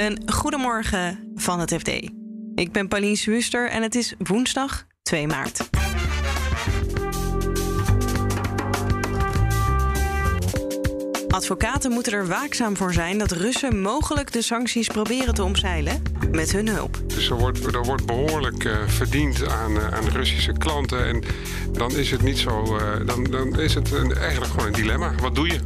Een goedemorgen van het FD. Ik ben Pauline Swuster en het is woensdag 2 maart. Advocaten moeten er waakzaam voor zijn dat Russen mogelijk de sancties proberen te omzeilen met hun hulp. Dus er wordt, er wordt behoorlijk uh, verdiend aan, uh, aan Russische klanten. En dan is het niet zo. Uh, dan, dan is het een, eigenlijk gewoon een dilemma. Wat doe je?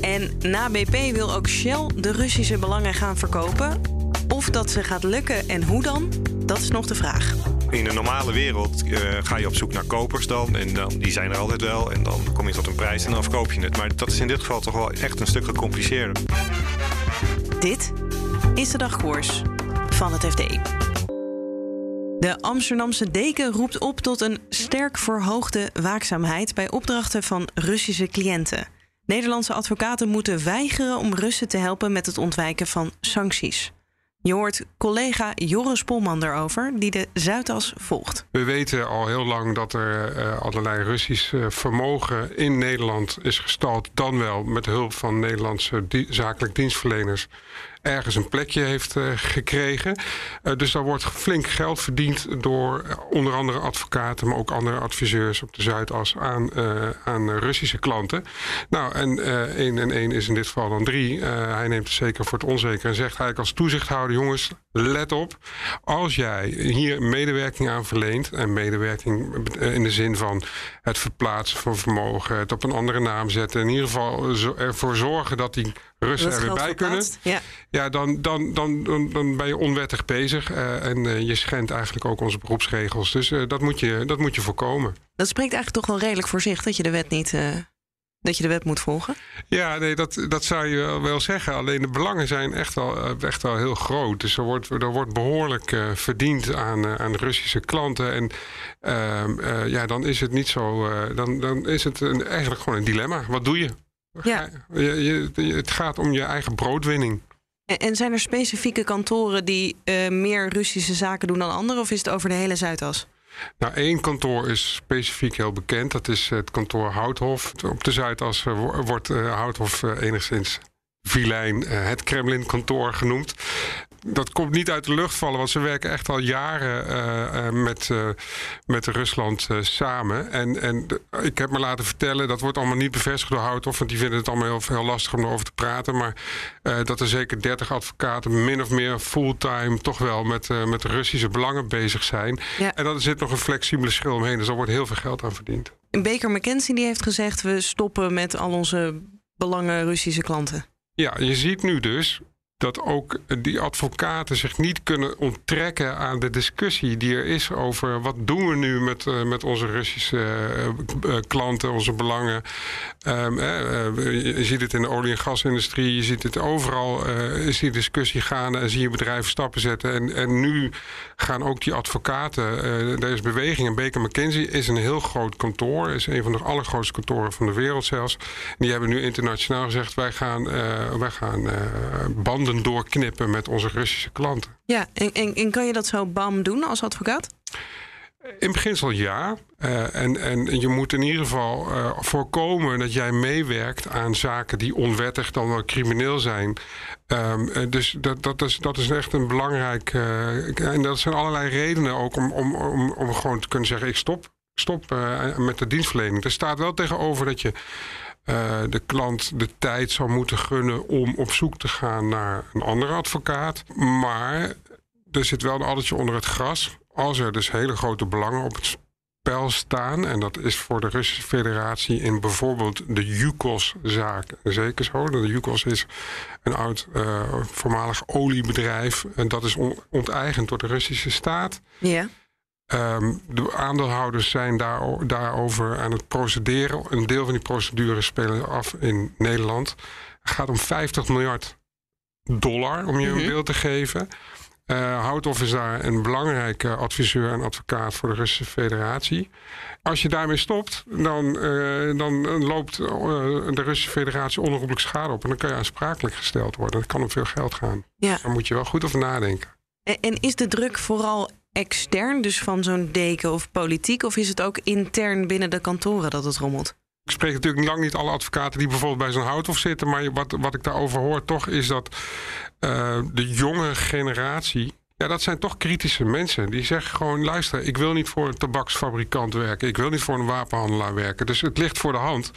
En na BP wil ook Shell de Russische belangen gaan verkopen. Of dat ze gaat lukken en hoe dan, dat is nog de vraag. In een normale wereld uh, ga je op zoek naar kopers dan. En dan, die zijn er altijd wel. En dan kom je tot een prijs en dan verkoop je het. Maar dat is in dit geval toch wel echt een stuk gecompliceerder. Dit is de dagkoers van het FD. De Amsterdamse deken roept op tot een sterk verhoogde waakzaamheid bij opdrachten van Russische cliënten. Nederlandse advocaten moeten weigeren om Russen te helpen met het ontwijken van sancties. Je hoort collega Joris Polman erover, die de Zuidas volgt. We weten al heel lang dat er uh, allerlei Russisch uh, vermogen in Nederland is gestald. Dan wel met hulp van Nederlandse zakelijk dienstverleners ergens een plekje heeft uh, gekregen. Uh, dus daar wordt flink geld verdiend door uh, onder andere advocaten, maar ook andere adviseurs op de Zuidas aan, aan Russische klanten. Nou, en 1 en 1 is in dit geval dan 3. hij neemt het zeker voor het onzeker en zegt eigenlijk als toezichthouder: jongens, let op. Als jij hier medewerking aan verleent, en medewerking in de zin van het verplaatsen van vermogen, het op een andere naam zetten, in ieder geval ervoor zorgen dat die Russen er weer bij kunnen. Ja, ja dan, dan, dan, dan, ben je onwettig bezig. Uh, en uh, je schendt eigenlijk ook onze beroepsregels. Dus uh, dat, moet je, dat moet je voorkomen. Dat spreekt eigenlijk toch wel redelijk voor zich dat je de wet niet. Dat je de wet moet volgen? Ja, nee, dat, dat zou je wel zeggen. Alleen de belangen zijn echt wel, echt wel heel groot. Dus er wordt, er wordt behoorlijk verdiend aan, aan Russische klanten. En ehm, ja, dan is het niet zo. dan, dan is het een, eigenlijk gewoon een dilemma. Wat doe je? Ja. Je, je, het gaat om je eigen broodwinning. En, en zijn er specifieke kantoren die meer Russische zaken doen dan andere, of is het over de hele Zuidas? Nou, één kantoor is specifiek heel bekend. Dat is het kantoor Houthof. Op de Zuidas wordt uh, Houthof uh, enigszins vilijn het Kremlin-kantoor genoemd dat komt niet uit de lucht vallen, want ze werken echt al jaren uh, uh, met, uh, met Rusland samen. En, en ik heb me laten vertellen, dat wordt allemaal niet bevestigd door Houthoff, want die vinden het allemaal heel, heel lastig om erover te praten. Maar dat er zeker 30 advocaten min of meer fulltime toch wel met, met Russische belangen bezig zijn. Ja. En daar zit nog een flexibele schil omheen, dus daar wordt heel veel geld aan verdiend. Baker McKenzie die heeft gezegd, we stoppen met al onze belangen Russische klanten. Ja, je ziet nu dus dat ook die advocaten zich niet kunnen onttrekken aan de discussie die er is over wat doen we nu met, uh, met onze Russische uh, uh, klanten, onze belangen. Um, je ziet het in de olie- en gasindustrie, je ziet het overal, is die discussie gaande en zie je bedrijven stappen zetten. En, en nu gaan ook die advocaten, er is beweging. En Baker McKenzie is een heel groot kantoor, is een van de allergrootste kantoren van de wereld zelfs. Die hebben nu internationaal gezegd, wij gaan, wij gaan banden doorknippen met onze Russische klanten. Ja, en, en, en kan je dat zo bam doen als advocaat? In beginsel ja. Uh, en, en je moet in ieder geval uh, voorkomen dat jij meewerkt aan zaken die onwettig dan wel crimineel zijn. Um, dus dat, dat, is, dat is echt een belangrijk. Uh, en dat zijn allerlei redenen ook om, om, om, om gewoon te kunnen zeggen: ik stop. Stop met de dienstverlening. Er staat wel tegenover dat je uh, de klant de tijd zou moeten gunnen om op zoek te gaan naar een andere advocaat. Maar er zit wel een addertje onder het gras. Als er dus hele grote belangen op het spel staan, en dat is voor de Russische Federatie in bijvoorbeeld de Yukos-zaak zeker zo. De Yukos is een oud uh, voormalig oliebedrijf en dat is on onteigend door de Russische staat. Ja. Um, de aandeelhouders zijn daar, daarover aan het procederen. Een deel van die procedures spelen af in Nederland. Het gaat om 50 miljard dollar, om je een beeld te geven. Uh, Houthoff is daar een belangrijke adviseur en advocaat voor de Russische Federatie. Als je daarmee stopt, dan, uh, dan loopt uh, de Russische Federatie onherroepelijk schade op. En dan kan je aansprakelijk gesteld worden. Dat kan om veel geld gaan. Ja. Dus daar moet je wel goed over nadenken. En, en is de druk vooral extern, dus van zo'n deken of politiek? Of is het ook intern binnen de kantoren dat het rommelt? Ik spreek natuurlijk lang niet alle advocaten die bijvoorbeeld bij zo'n houthof zitten. Maar wat, wat ik daarover hoor toch is dat eh, de jonge generatie. Ja, dat zijn toch kritische mensen. Die zeggen gewoon: luister, ik wil niet voor een tabaksfabrikant werken. Ik wil niet voor een wapenhandelaar werken. Dus het ligt voor de hand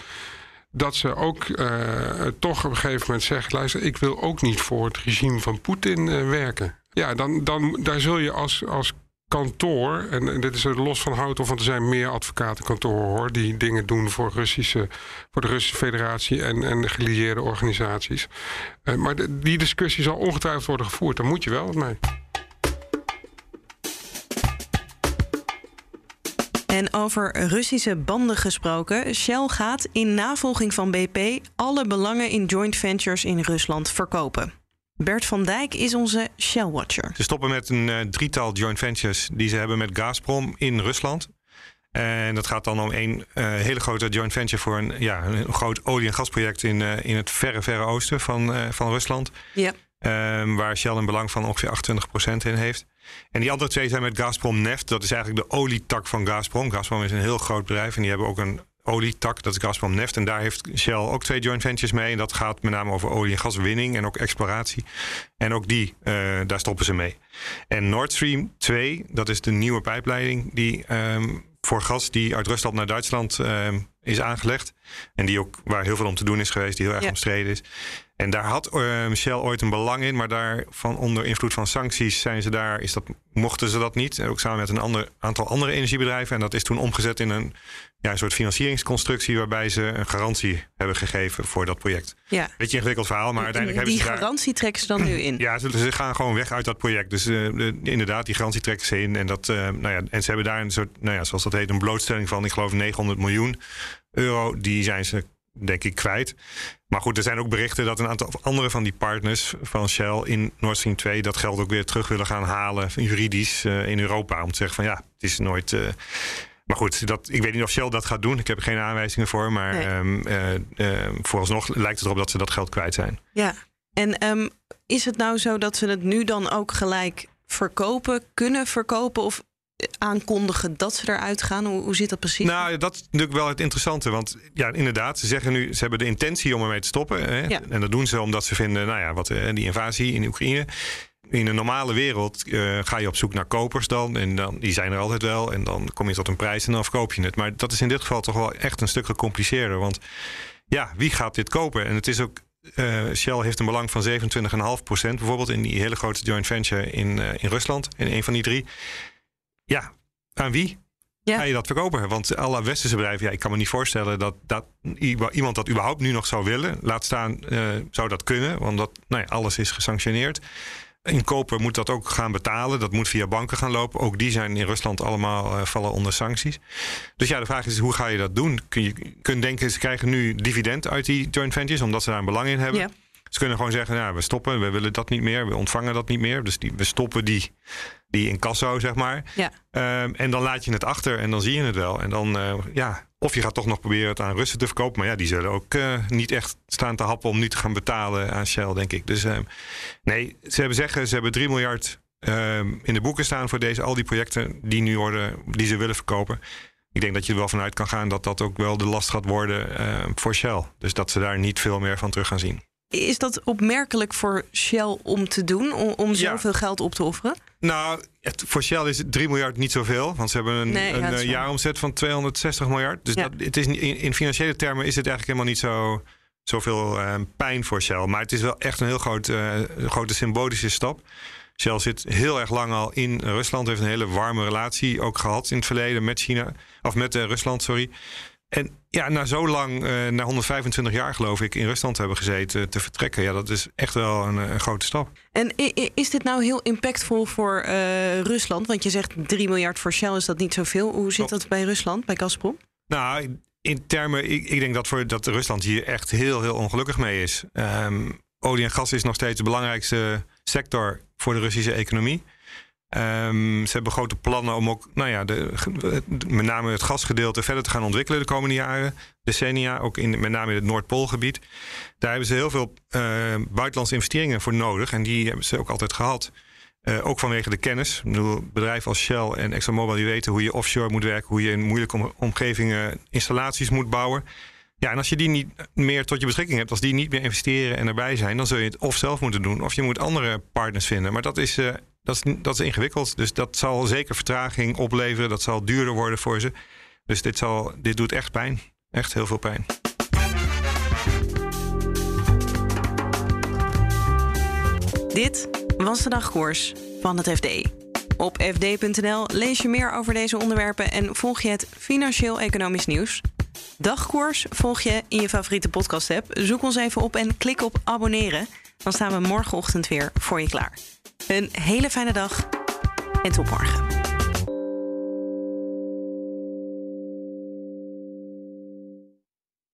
dat ze ook uh, toch op een gegeven moment zeggen: luister, ik wil ook niet voor het regime van Poetin uh, werken. Ja, dan, dan daar zul je als, als kantoor, en, dit is er los van hout, of want er zijn meer advocatenkantoren hoor, die dingen doen voor, Russische, voor de Russische Federatie en, en gelieerde organisaties. Uh, maar de, die discussie zal ongetwijfeld worden gevoerd. Daar moet je wel mee. En over Russische banden gesproken. Shell gaat in navolging van BP alle belangen in joint ventures in Rusland verkopen. Bert van Dijk is onze Shell-watcher. Ze stoppen met een uh, drietal joint ventures die ze hebben met Gazprom in Rusland. En dat gaat dan om een uh, hele grote joint venture voor een, ja, een groot olie- en gasproject in, uh, in het verre, verre oosten van, van Rusland. Ja. Um, waar Shell een belang van ongeveer 28% in heeft. En die andere twee zijn met Gazprom Neft. Dat is eigenlijk de olietak van Gazprom. Gazprom is een heel groot bedrijf en die hebben ook een olietak, dat is Gazprom Neft. En daar heeft Shell ook twee joint ventures mee. En dat gaat met name over olie- en gaswinning en ook exploratie. En ook die, uh, daar stoppen ze mee. En Nord Stream 2, dat is de nieuwe pijpleiding die um, voor gas die uit Rusland naar Duitsland um, is aangelegd. En die ook waar heel veel om te doen is geweest, die heel erg ja. omstreden is. En daar had uh, Shell ooit een belang in, maar daar van onder invloed van sancties zijn ze daar, is dat, mochten ze dat niet. Ook samen met een ander, aantal andere energiebedrijven. En dat is toen omgezet in een, ja, een soort financieringsconstructie waarbij ze een garantie hebben gegeven voor dat project. Ja. Beetje ingewikkeld verhaal, maar uiteindelijk die hebben ze. Die garantie daar... trekken ze dan nu in? Ja, ze, ze, gaan gewoon weg uit dat project. Dus uh, de, inderdaad, die garantie trekken ze in. En, dat, uh, nou ja, en ze hebben daar een soort, nou ja, zoals dat heet, een blootstelling van, ik geloof, 900 miljoen euro. Die zijn ze denk ik kwijt. Maar goed, er zijn ook berichten dat een aantal andere van die partners van Shell in Nord Stream 2 dat geld ook weer terug willen gaan halen, juridisch uh, in Europa. Om te zeggen van ja, het is nooit. Uh, maar goed, dat, ik weet niet of Shell dat gaat doen. Ik heb er geen aanwijzingen voor. Maar nee. um, uh, vooralsnog lijkt het erop dat ze dat geld kwijt zijn. Ja, en um, is het nou zo dat ze het nu dan ook gelijk verkopen, kunnen verkopen? Of aankondigen dat ze eruit gaan? Hoe, hoe zit dat precies? Nou, dat is natuurlijk wel het interessante. Want ja, inderdaad, ze zeggen nu, ze hebben de intentie om ermee te stoppen. Hè? Ja. En dat doen ze omdat ze vinden, nou ja, wat die invasie in Oekraïne. In een normale wereld uh, ga je op zoek naar kopers dan. En dan, die zijn er altijd wel. En dan kom je tot een prijs en dan verkoop je het. Maar dat is in dit geval toch wel echt een stuk gecompliceerder. Want ja, wie gaat dit kopen? En het is ook uh, Shell heeft een belang van 27,5% bijvoorbeeld in die hele grote joint venture in, uh, in Rusland, in een van die drie. Ja, aan wie ja. ga je dat verkopen? Want alle westerse bedrijven, ja, ik kan me niet voorstellen dat, dat iemand dat überhaupt nu nog zou willen. Laat staan, uh, zou dat kunnen, want dat, nou ja, alles is gesanctioneerd. Een koper moet dat ook gaan betalen. Dat moet via banken gaan lopen. Ook die zijn in Rusland allemaal uh, vallen onder sancties. Dus ja, de vraag is hoe ga je dat doen? Kun je kunt denken, ze krijgen nu dividend uit die joint ventures, omdat ze daar een belang in hebben. Ja. Ze kunnen gewoon zeggen, nou, we stoppen, we willen dat niet meer, we ontvangen dat niet meer. Dus die, we stoppen die, die in kasso, zeg maar. Ja. Um, en dan laat je het achter en dan zie je het wel. En dan, uh, ja, of je gaat toch nog proberen het aan Russen te verkopen. Maar ja, die zullen ook uh, niet echt staan te happen om nu te gaan betalen aan Shell, denk ik. Dus um, nee, ze hebben zeggen, ze hebben 3 miljard um, in de boeken staan voor deze, al die projecten die nu worden, die ze willen verkopen. Ik denk dat je er wel vanuit kan gaan dat dat ook wel de last gaat worden uh, voor Shell. Dus dat ze daar niet veel meer van terug gaan zien. Is dat opmerkelijk voor Shell om te doen, om, om zoveel ja. geld op te offeren? Nou, het, voor Shell is 3 miljard niet zoveel. Want ze hebben een, nee, een ja, jaaromzet van 260 miljard. Dus ja. dat, het is, in, in, financiële termen is het eigenlijk helemaal niet zo, zoveel uh, pijn voor Shell. Maar het is wel echt een heel groot, uh, grote symbolische stap. Shell zit heel erg lang al in Rusland. Heeft een hele warme relatie ook gehad in het verleden met China. Of met uh, Rusland, sorry. En ja, na zo lang, uh, na 125 jaar geloof ik, in Rusland hebben gezeten te vertrekken. Ja, dat is echt wel een, een grote stap. En is dit nou heel impactvol voor uh, Rusland? Want je zegt 3 miljard voor Shell, is dat niet zoveel? Hoe zit dat bij Rusland, bij Gazprom? Nou, in termen, ik, ik denk dat, voor, dat Rusland hier echt heel, heel ongelukkig mee is. Um, olie en gas is nog steeds de belangrijkste sector voor de Russische economie. Um, ze hebben grote plannen om ook, nou ja, de, met name het gasgedeelte verder te gaan ontwikkelen de komende jaren, decennia, ook in met name in het Noordpoolgebied. Daar hebben ze heel veel uh, buitenlandse investeringen voor nodig en die hebben ze ook altijd gehad. Uh, ook vanwege de kennis. Bedoel, bedrijven als Shell en ExxonMobil die weten hoe je offshore moet werken, hoe je in moeilijke om, omgevingen installaties moet bouwen. Ja, en als je die niet meer tot je beschikking hebt, als die niet meer investeren en erbij zijn, dan zul je het of zelf moeten doen, of je moet andere partners vinden. Maar dat is, uh, dat is, dat is ingewikkeld. Dus dat zal zeker vertraging opleveren. Dat zal duurder worden voor ze. Dus dit, zal, dit doet echt pijn. Echt heel veel pijn. Dit was de dagkoers van het FD. Op fd.nl lees je meer over deze onderwerpen en volg je het financieel-economisch nieuws. Dagkoers volg je in je favoriete podcast-app. Zoek ons even op en klik op abonneren. Dan staan we morgenochtend weer voor je klaar. Een hele fijne dag en tot morgen.